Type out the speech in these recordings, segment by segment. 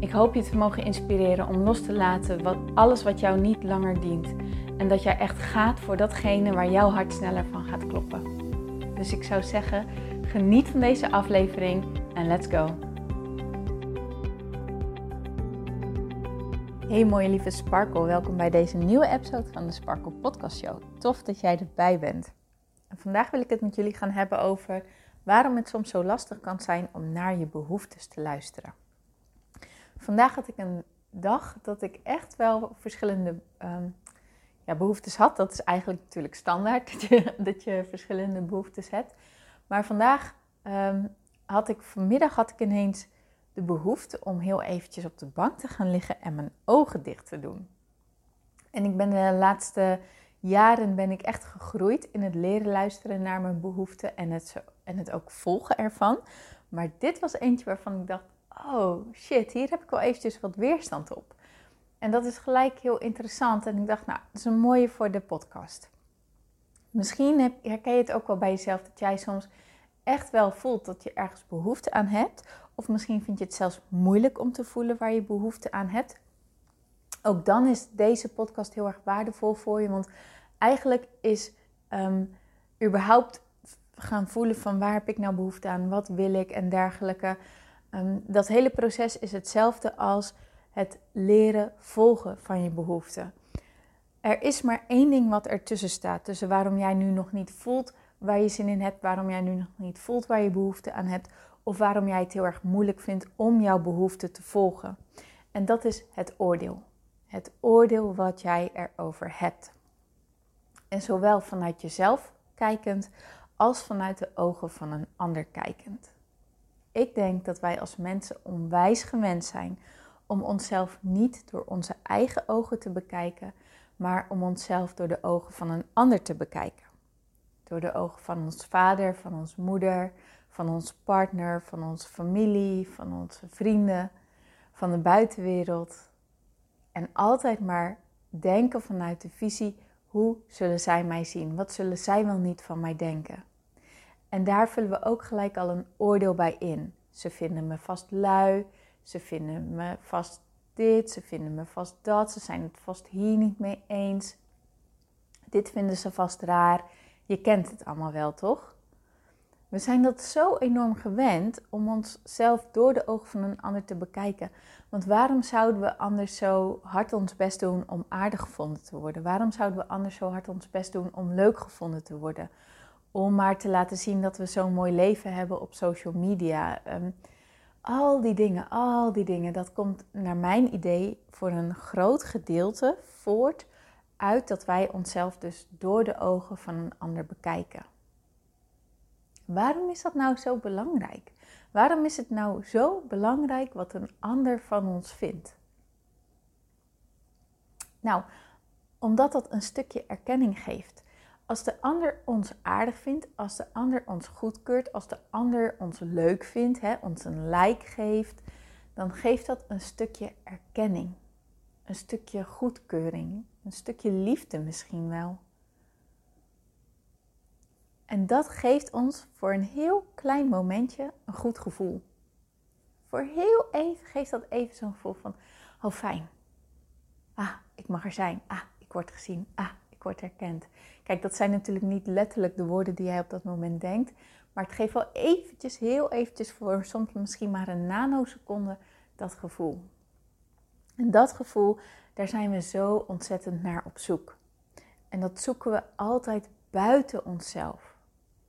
Ik hoop je te mogen inspireren om los te laten wat, alles wat jou niet langer dient. En dat jij echt gaat voor datgene waar jouw hart sneller van gaat kloppen. Dus ik zou zeggen, geniet van deze aflevering en let's go. Hey mooie lieve Sparkle, welkom bij deze nieuwe episode van de Sparkle Podcast Show. Tof dat jij erbij bent. En vandaag wil ik het met jullie gaan hebben over waarom het soms zo lastig kan zijn om naar je behoeftes te luisteren. Vandaag had ik een dag dat ik echt wel verschillende um, ja, behoeftes had. Dat is eigenlijk natuurlijk standaard, dat je, dat je verschillende behoeftes hebt. Maar vandaag um, had ik, vanmiddag had ik ineens de behoefte om heel eventjes op de bank te gaan liggen en mijn ogen dicht te doen. En ik ben de laatste jaren ben ik echt gegroeid in het leren luisteren naar mijn behoeften en het, en het ook volgen ervan. Maar dit was eentje waarvan ik dacht, oh shit, hier heb ik wel eventjes wat weerstand op. En dat is gelijk heel interessant. En ik dacht, nou, dat is een mooie voor de podcast. Misschien herken je het ook wel bij jezelf dat jij soms echt wel voelt dat je ergens behoefte aan hebt. Of misschien vind je het zelfs moeilijk om te voelen waar je behoefte aan hebt. Ook dan is deze podcast heel erg waardevol voor je. Want eigenlijk is um, überhaupt gaan voelen van waar heb ik nou behoefte aan, wat wil ik en dergelijke. Um, dat hele proces is hetzelfde als het leren volgen van je behoeften. Er is maar één ding wat ertussen staat. Tussen waarom jij nu nog niet voelt waar je zin in hebt, waarom jij nu nog niet voelt waar je behoefte aan hebt, of waarom jij het heel erg moeilijk vindt om jouw behoefte te volgen. En dat is het oordeel. Het oordeel wat jij erover hebt. En zowel vanuit jezelf kijkend als vanuit de ogen van een ander kijkend. Ik denk dat wij als mensen onwijs gewend zijn om onszelf niet door onze eigen ogen te bekijken, maar om onszelf door de ogen van een ander te bekijken. Door de ogen van ons vader, van ons moeder, van ons partner, van onze familie, van onze vrienden, van de buitenwereld. En altijd maar denken vanuit de visie: hoe zullen zij mij zien? Wat zullen zij wel niet van mij denken? En daar vullen we ook gelijk al een oordeel bij in. Ze vinden me vast lui, ze vinden me vast dit, ze vinden me vast dat, ze zijn het vast hier niet mee eens. Dit vinden ze vast raar. Je kent het allemaal wel, toch? We zijn dat zo enorm gewend om onszelf door de ogen van een ander te bekijken. Want waarom zouden we anders zo hard ons best doen om aardig gevonden te worden? Waarom zouden we anders zo hard ons best doen om leuk gevonden te worden? Om maar te laten zien dat we zo'n mooi leven hebben op social media. Um, al die dingen, al die dingen, dat komt naar mijn idee voor een groot gedeelte voort uit dat wij onszelf dus door de ogen van een ander bekijken. Waarom is dat nou zo belangrijk? Waarom is het nou zo belangrijk wat een ander van ons vindt? Nou, omdat dat een stukje erkenning geeft. Als de ander ons aardig vindt, als de ander ons goedkeurt, als de ander ons leuk vindt, hè, ons een like geeft, dan geeft dat een stukje erkenning, een stukje goedkeuring, een stukje liefde misschien wel. En dat geeft ons voor een heel klein momentje een goed gevoel. Voor heel even geeft dat even zo'n gevoel van, oh fijn. Ah, ik mag er zijn. Ah, ik word gezien. Ah, ik word herkend. Kijk, dat zijn natuurlijk niet letterlijk de woorden die jij op dat moment denkt. Maar het geeft wel eventjes, heel eventjes voor soms misschien maar een nanoseconde dat gevoel. En dat gevoel, daar zijn we zo ontzettend naar op zoek. En dat zoeken we altijd buiten onszelf.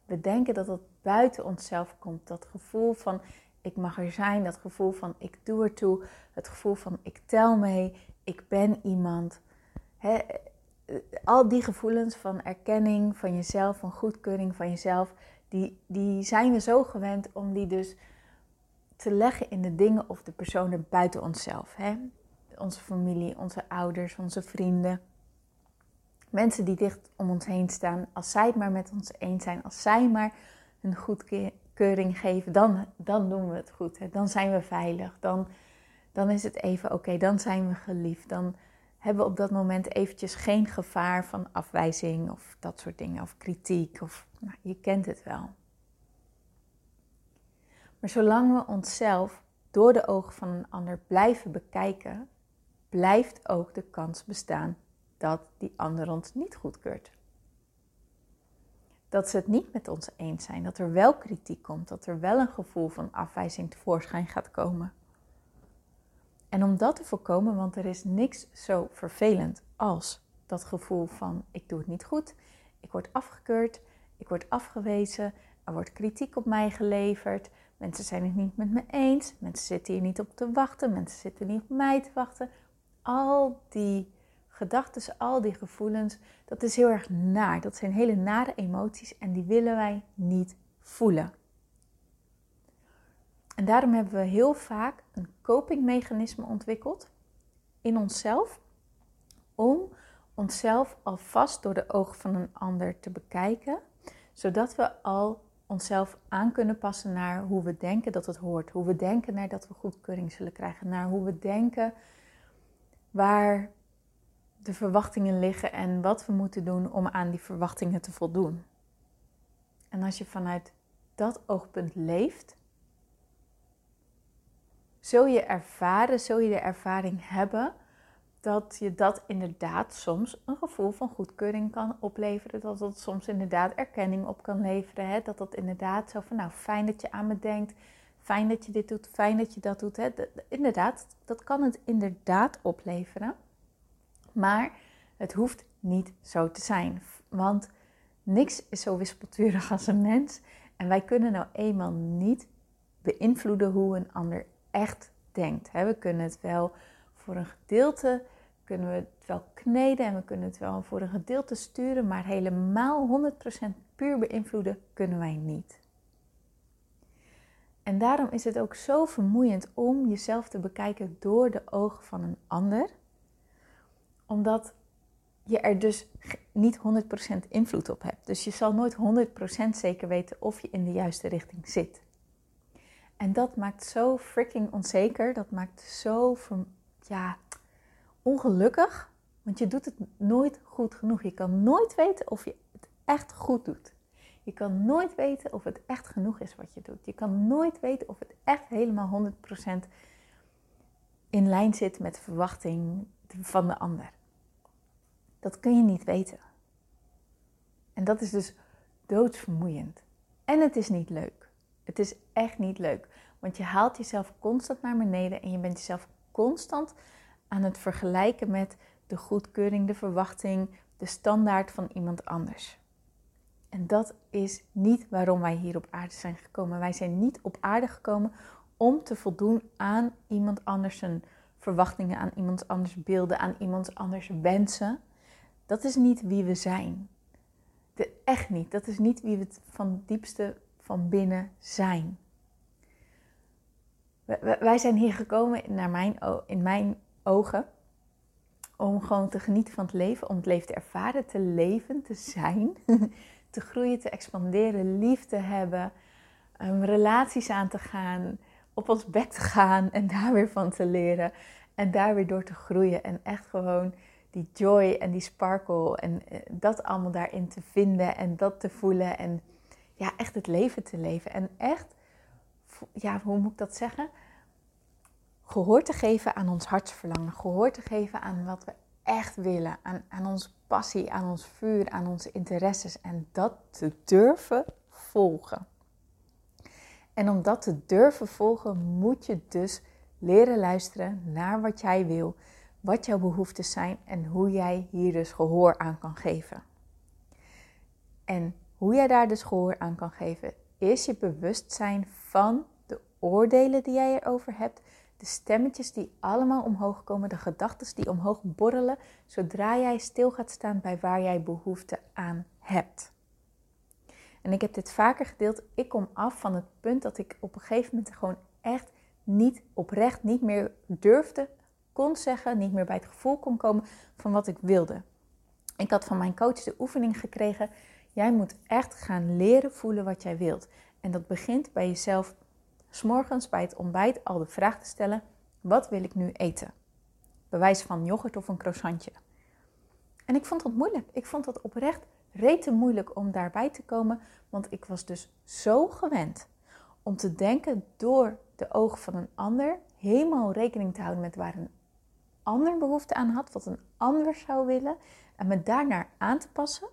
We denken dat het buiten onszelf komt. Dat gevoel van ik mag er zijn, dat gevoel van ik doe ertoe, het gevoel van ik tel mee, ik ben iemand al die gevoelens van erkenning van jezelf, van goedkeuring van jezelf, die, die zijn we zo gewend om die dus te leggen in de dingen of de personen buiten onszelf. Hè? Onze familie, onze ouders, onze vrienden. Mensen die dicht om ons heen staan. Als zij het maar met ons eens zijn, als zij maar hun goedkeuring geven, dan, dan doen we het goed. Hè? Dan zijn we veilig. Dan, dan is het even oké. Dan zijn we geliefd. Dan hebben op dat moment eventjes geen gevaar van afwijzing of dat soort dingen. Of kritiek. Of, nou, je kent het wel. Maar zolang we onszelf door de ogen van een ander blijven bekijken, blijft ook de kans bestaan dat die ander ons niet goedkeurt. Dat ze het niet met ons eens zijn, dat er wel kritiek komt, dat er wel een gevoel van afwijzing tevoorschijn gaat komen. En om dat te voorkomen, want er is niks zo vervelend als dat gevoel van ik doe het niet goed, ik word afgekeurd, ik word afgewezen, er wordt kritiek op mij geleverd, Mensen zijn het niet met me eens. Mensen zitten hier niet op te wachten. Mensen zitten niet op mij te wachten. Al die gedachten, al die gevoelens, dat is heel erg naar. Dat zijn hele nare emoties en die willen wij niet voelen. En daarom hebben we heel vaak een copingmechanisme ontwikkeld in onszelf om onszelf alvast door de ogen van een ander te bekijken, zodat we al onszelf aan kunnen passen naar hoe we denken dat het hoort. Hoe we denken naar dat we goedkeuring zullen krijgen. Naar hoe we denken waar de verwachtingen liggen en wat we moeten doen om aan die verwachtingen te voldoen. En als je vanuit dat oogpunt leeft, zul je ervaren, zul je de ervaring hebben dat je dat inderdaad soms een gevoel van goedkeuring kan opleveren. Dat het soms inderdaad erkenning op kan leveren. Hè? Dat dat inderdaad zo van, nou fijn dat je aan me denkt. Fijn dat je dit doet, fijn dat je dat doet. Hè? inderdaad, dat kan het inderdaad opleveren. Maar het hoeft niet zo te zijn. Want niks is zo wispelturig als een mens. En wij kunnen nou eenmaal niet beïnvloeden hoe een ander echt denkt. We kunnen het wel voor een gedeelte kunnen we het wel kneden en we kunnen het wel voor een gedeelte sturen, maar helemaal 100% puur beïnvloeden kunnen wij niet. En daarom is het ook zo vermoeiend om jezelf te bekijken door de ogen van een ander, omdat je er dus niet 100% invloed op hebt. Dus je zal nooit 100% zeker weten of je in de juiste richting zit. En dat maakt zo freaking onzeker, dat maakt zo ja, ongelukkig, want je doet het nooit goed genoeg. Je kan nooit weten of je het echt goed doet. Je kan nooit weten of het echt genoeg is wat je doet. Je kan nooit weten of het echt helemaal 100% in lijn zit met de verwachting van de ander. Dat kun je niet weten. En dat is dus doodsvermoeiend. En het is niet leuk. Het is echt niet leuk. Want je haalt jezelf constant naar beneden en je bent jezelf constant aan het vergelijken met de goedkeuring, de verwachting, de standaard van iemand anders. En dat is niet waarom wij hier op aarde zijn gekomen. Wij zijn niet op aarde gekomen om te voldoen aan iemand anders verwachtingen, aan iemand anders beelden, aan iemand anders wensen. Dat is niet wie we zijn. De, echt niet. Dat is niet wie we van diepste van binnen zijn. Wij zijn hier gekomen naar mijn, in mijn ogen om gewoon te genieten van het leven, om het leven te ervaren, te leven, te zijn, te groeien, te expanderen, lief te hebben, um, relaties aan te gaan, op ons bek te gaan en daar weer van te leren en daar weer door te groeien en echt gewoon die joy en die sparkle en eh, dat allemaal daarin te vinden en dat te voelen en ja, echt het leven te leven en echt, ja, hoe moet ik dat zeggen? gehoor te geven aan ons hartsverlangen, gehoor te geven aan wat we echt willen, aan, aan onze passie, aan ons vuur, aan onze interesses en dat te durven volgen. En om dat te durven volgen, moet je dus leren luisteren naar wat jij wil, wat jouw behoeftes zijn en hoe jij hier dus gehoor aan kan geven. En hoe jij daar dus gehoor aan kan geven, is je bewustzijn van de oordelen die jij erover hebt, de stemmetjes die allemaal omhoog komen, de gedachten die omhoog borrelen, zodra jij stil gaat staan bij waar jij behoefte aan hebt. En ik heb dit vaker gedeeld. Ik kom af van het punt dat ik op een gegeven moment gewoon echt niet oprecht, niet meer durfde, kon zeggen, niet meer bij het gevoel kon komen van wat ik wilde. Ik had van mijn coach de oefening gekregen: jij moet echt gaan leren voelen wat jij wilt. En dat begint bij jezelf, s'morgens bij het ontbijt, al de vraag te stellen: wat wil ik nu eten? Bewijs van yoghurt of een croissantje. En ik vond dat moeilijk. Ik vond dat oprecht rete moeilijk om daarbij te komen, want ik was dus zo gewend om te denken door de ogen van een ander, helemaal rekening te houden met waar een ander behoefte aan had, wat een ander zou willen, en me daarnaar aan te passen,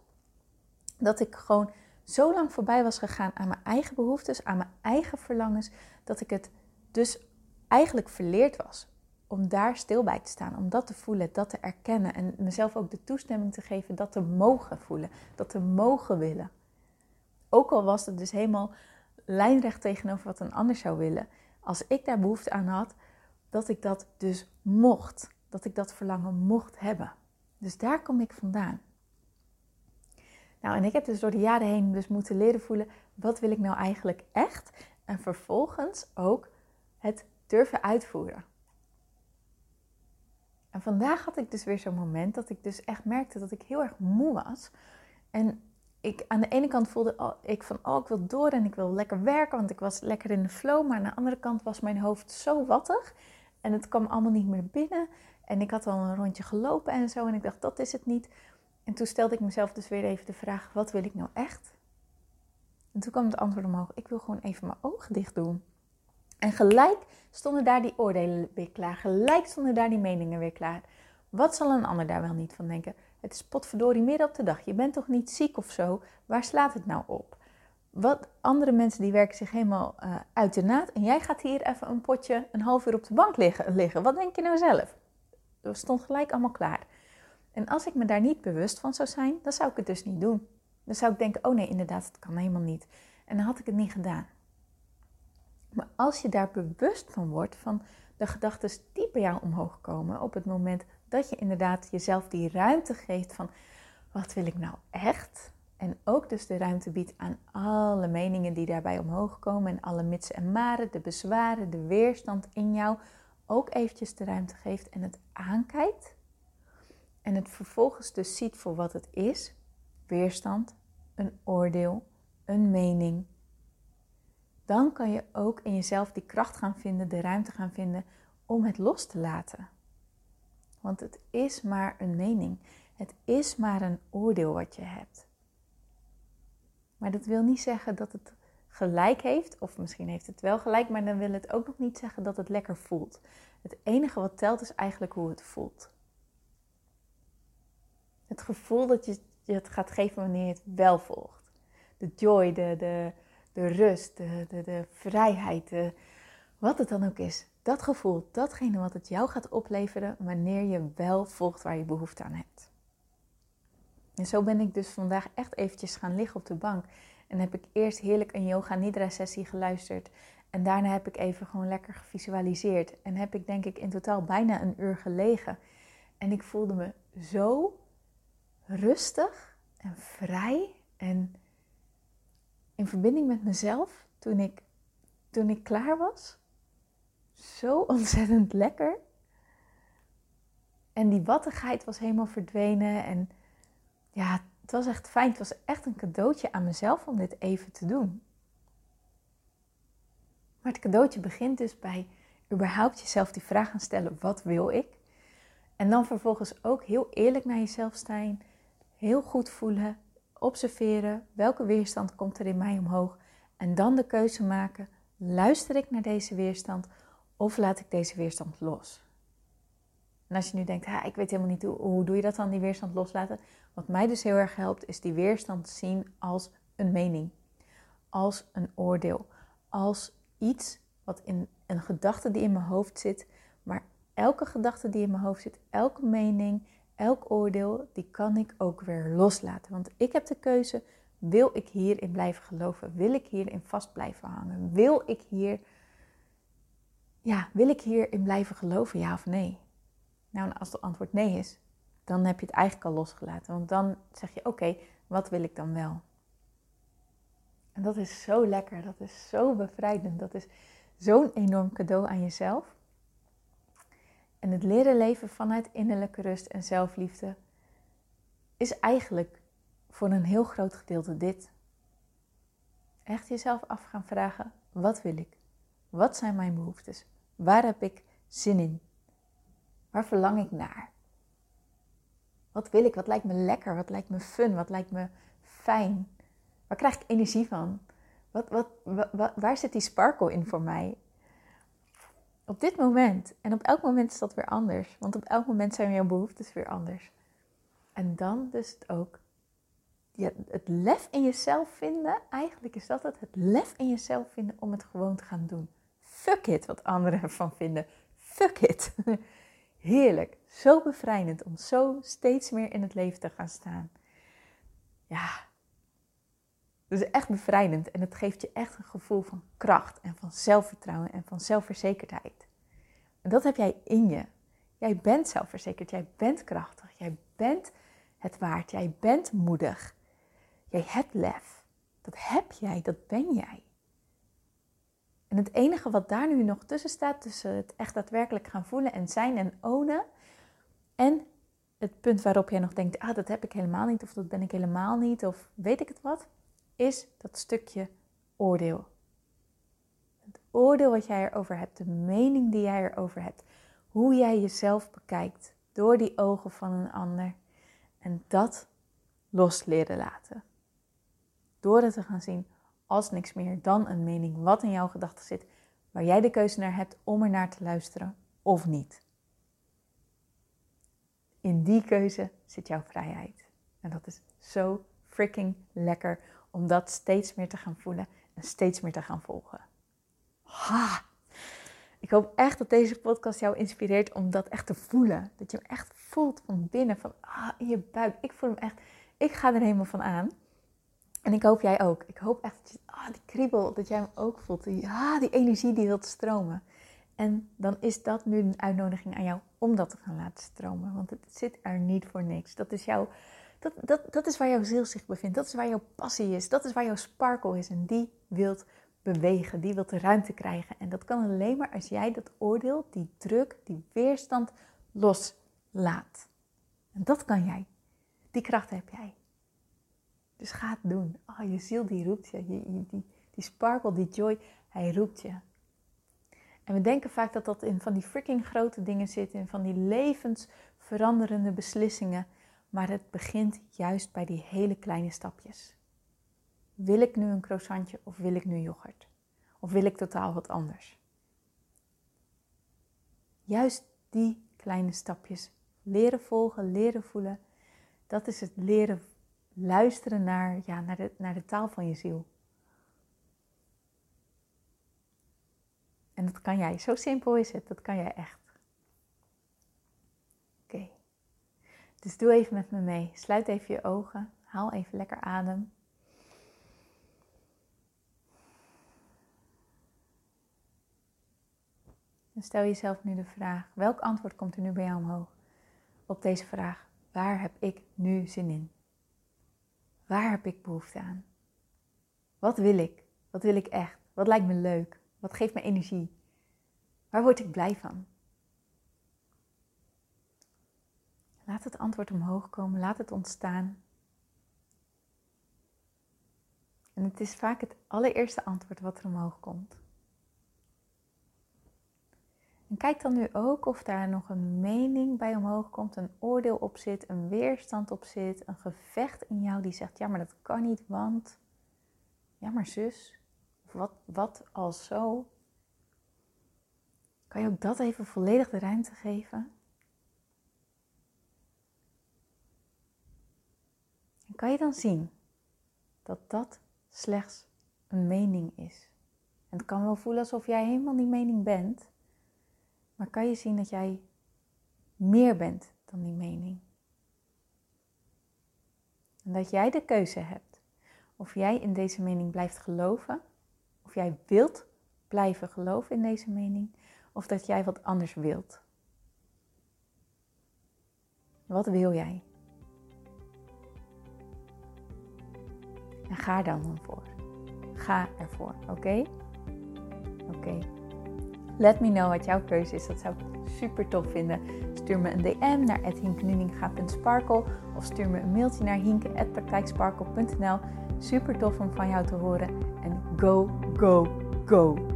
dat ik gewoon zo lang voorbij was gegaan aan mijn eigen behoeftes, aan mijn eigen verlangens, dat ik het dus eigenlijk verleerd was om daar stil bij te staan, om dat te voelen, dat te erkennen en mezelf ook de toestemming te geven dat te mogen voelen, dat te mogen willen. Ook al was het dus helemaal lijnrecht tegenover wat een ander zou willen, als ik daar behoefte aan had, dat ik dat dus mocht, dat ik dat verlangen mocht hebben. Dus daar kom ik vandaan. Nou, en ik heb dus door de jaren heen dus moeten leren voelen, wat wil ik nou eigenlijk echt? En vervolgens ook het durven uitvoeren. En vandaag had ik dus weer zo'n moment dat ik dus echt merkte dat ik heel erg moe was. En ik aan de ene kant voelde ik van, oh, ik wil door en ik wil lekker werken, want ik was lekker in de flow. Maar aan de andere kant was mijn hoofd zo wattig en het kwam allemaal niet meer binnen. En ik had al een rondje gelopen en zo en ik dacht, dat is het niet. En toen stelde ik mezelf dus weer even de vraag, wat wil ik nou echt? En toen kwam het antwoord omhoog, ik wil gewoon even mijn ogen dicht doen. En gelijk stonden daar die oordelen weer klaar. Gelijk stonden daar die meningen weer klaar. Wat zal een ander daar wel niet van denken? Het is potverdorie midden op de dag. Je bent toch niet ziek of zo? Waar slaat het nou op? Wat andere mensen die werken zich helemaal uh, uit de naad. En jij gaat hier even een potje een half uur op de bank liggen. liggen. Wat denk je nou zelf? Dat stond gelijk allemaal klaar. En als ik me daar niet bewust van zou zijn, dan zou ik het dus niet doen. Dan zou ik denken, oh nee, inderdaad, het kan helemaal niet. En dan had ik het niet gedaan. Maar als je daar bewust van wordt, van de gedachten die bij jou omhoog komen, op het moment dat je inderdaad jezelf die ruimte geeft van wat wil ik nou echt? En ook dus de ruimte biedt aan alle meningen die daarbij omhoog komen en alle mitsen en maren, de bezwaren, de weerstand in jou, ook eventjes de ruimte geeft en het aankijkt. En het vervolgens dus ziet voor wat het is: weerstand, een oordeel, een mening, dan kan je ook in jezelf die kracht gaan vinden, de ruimte gaan vinden om het los te laten. Want het is maar een mening. Het is maar een oordeel wat je hebt. Maar dat wil niet zeggen dat het gelijk heeft, of misschien heeft het wel gelijk, maar dan wil het ook nog niet zeggen dat het lekker voelt. Het enige wat telt is eigenlijk hoe het voelt. Het gevoel dat je, het gaat geven wanneer je het wel volgt. De joy, de, de, de rust, de, de, de vrijheid, de, wat het dan ook is. Dat gevoel, datgene wat het jou gaat opleveren wanneer je wel volgt waar je behoefte aan hebt. En zo ben ik dus vandaag echt eventjes gaan liggen op de bank. En heb ik eerst heerlijk een yoga nidra sessie geluisterd. En daarna heb ik even gewoon lekker gevisualiseerd. En heb ik denk ik in totaal bijna een uur gelegen. En ik voelde me zo rustig en vrij en in verbinding met mezelf toen ik, toen ik klaar was. Zo ontzettend lekker. En die wattigheid was helemaal verdwenen. En ja, het was echt fijn. Het was echt een cadeautje aan mezelf om dit even te doen. Maar het cadeautje begint dus bij überhaupt jezelf die vraag gaan stellen: wat wil ik? En dan vervolgens ook heel eerlijk naar jezelf zijn, heel goed voelen observeren welke weerstand komt er in mij omhoog en dan de keuze maken: luister ik naar deze weerstand of laat ik deze weerstand los? En als je nu denkt, ik weet helemaal niet hoe, hoe doe je dat dan, die weerstand loslaten? Wat mij dus heel erg helpt, is die weerstand zien als een mening, als een oordeel, als iets wat in een gedachte die in mijn hoofd zit. Maar elke gedachte die in mijn hoofd zit, elke mening, elk oordeel, die kan ik ook weer loslaten. Want ik heb de keuze, wil ik hierin blijven geloven? Wil ik hierin vast blijven hangen? Wil ik hier, ja, wil ik hierin blijven geloven, ja of nee? Nou, als het antwoord nee is, dan heb je het eigenlijk al losgelaten. Want dan zeg je, oké, wat wil ik dan wel? En dat is zo lekker, dat is zo bevrijdend, dat is zo'n enorm cadeau aan jezelf. En het leren leven vanuit innerlijke rust en zelfliefde is eigenlijk voor een heel groot gedeelte dit. Echt jezelf af gaan vragen: wat wil ik? Wat zijn mijn behoeftes? Waar heb ik zin in? Waar verlang ik naar? Wat wil ik? Wat lijkt me lekker? Wat lijkt me fun? Wat lijkt me fijn? Waar krijg ik energie van? Wat, wat, waar zit die sparkle in voor mij? Op dit moment. En op elk moment is dat weer anders. Want op elk moment zijn jouw behoeftes weer anders. En dan dus ook ja, het lef in jezelf vinden. Eigenlijk is dat het. Het lef in jezelf vinden om het gewoon te gaan doen. Fuck it wat anderen ervan vinden. Fuck it. Heerlijk. Zo bevrijdend om zo steeds meer in het leven te gaan staan. Ja. Dat is echt bevrijdend en het geeft je echt een gevoel van kracht en van zelfvertrouwen en van zelfverzekerdheid. En dat heb jij in je. Jij bent zelfverzekerd, jij bent krachtig, jij bent het waard, jij bent moedig. Jij hebt lef. Dat heb jij, dat ben jij. En het enige wat daar nu nog tussen staat, tussen het echt daadwerkelijk gaan voelen en zijn en ownen, en het punt waarop jij nog denkt, ah, dat heb ik helemaal niet, of dat ben ik helemaal niet, of weet ik het wat, is dat stukje oordeel. Het oordeel wat jij erover hebt, de mening die jij erover hebt, hoe jij jezelf bekijkt door die ogen van een ander. En dat los leren laten. Door het te gaan zien als niks meer dan een mening wat in jouw gedachten zit, waar jij de keuze naar hebt om er naar te luisteren of niet. In die keuze zit jouw vrijheid. En dat is zo freaking lekker om dat steeds meer te gaan voelen en steeds meer te gaan volgen. Ha! Ik hoop echt dat deze podcast jou inspireert om dat echt te voelen. Dat je hem echt voelt van binnen, van ah, in je buik. Ik voel hem echt. Ik ga er helemaal van aan. En ik hoop jij ook. Ik hoop echt dat je, ah, die kriebel, dat jij hem ook voelt. Die, ah, die energie die wilt stromen. En dan is dat nu een uitnodiging aan jou om dat te gaan laten stromen. Want het zit er niet voor niks. Dat is, jouw, dat, dat, is waar jouw ziel zich bevindt. Dat is waar jouw passie is. Dat is waar jouw sparkle is. En die wilt bewegen. Die wilt de ruimte krijgen. En dat kan alleen maar als jij dat oordeel, die druk, die weerstand loslaat. En dat kan jij. Die kracht heb jij. Dus ga het doen. Oh, je ziel die roept je. die, die sparkle, die joy, hij roept je. En we denken vaak dat dat in van die freaking grote dingen zit, in van die levensveranderende beslissingen. Maar het begint juist bij die hele kleine stapjes. Wil ik nu een croissantje of wil ik nu yoghurt? Of wil ik totaal wat anders? Juist die kleine stapjes leren volgen, leren voelen, dat is het leren luisteren naar, ja, naar, de, naar de taal van je ziel. En dat kan jij. Zo simpel is het. Dat kan jij echt. Oké. Dus doe even met me mee. Sluit even je ogen. Haal even lekker adem. En stel jezelf nu de vraag: welk antwoord komt er nu bij jou omhoog op deze vraag? Waar heb ik nu zin in? Waar heb ik behoefte aan? Wat wil ik? Wat wil ik echt? Wat lijkt me leuk? Wat geeft me energie? Waar word ik blij van? Laat het antwoord omhoog komen, laat het ontstaan. En het is vaak het allereerste antwoord wat er omhoog komt. En kijk dan nu ook of daar nog een mening bij omhoog komt, een oordeel op zit, een weerstand op zit, een gevecht in jou die zegt: ja, maar dat kan niet, want ja, maar zus, of wat, wat als zo. Kan je ook dat even volledig de ruimte geven? Kan je dan zien dat dat slechts een mening is? En het kan wel voelen alsof jij helemaal die mening bent. Maar kan je zien dat jij meer bent dan die mening? En dat jij de keuze hebt of jij in deze mening blijft geloven, of jij wilt blijven geloven in deze mening, of dat jij wat anders wilt. Wat wil jij? En ga dan voor. Ga ervoor, oké? Oké. Let me know wat jouw keuze is. Dat zou ik super tof vinden. Stuur me een DM naar hinkenuninga.sparkle of stuur me een mailtje naar hinke.praktijksparkle.nl. Super tof om van jou te horen. En go, go, go!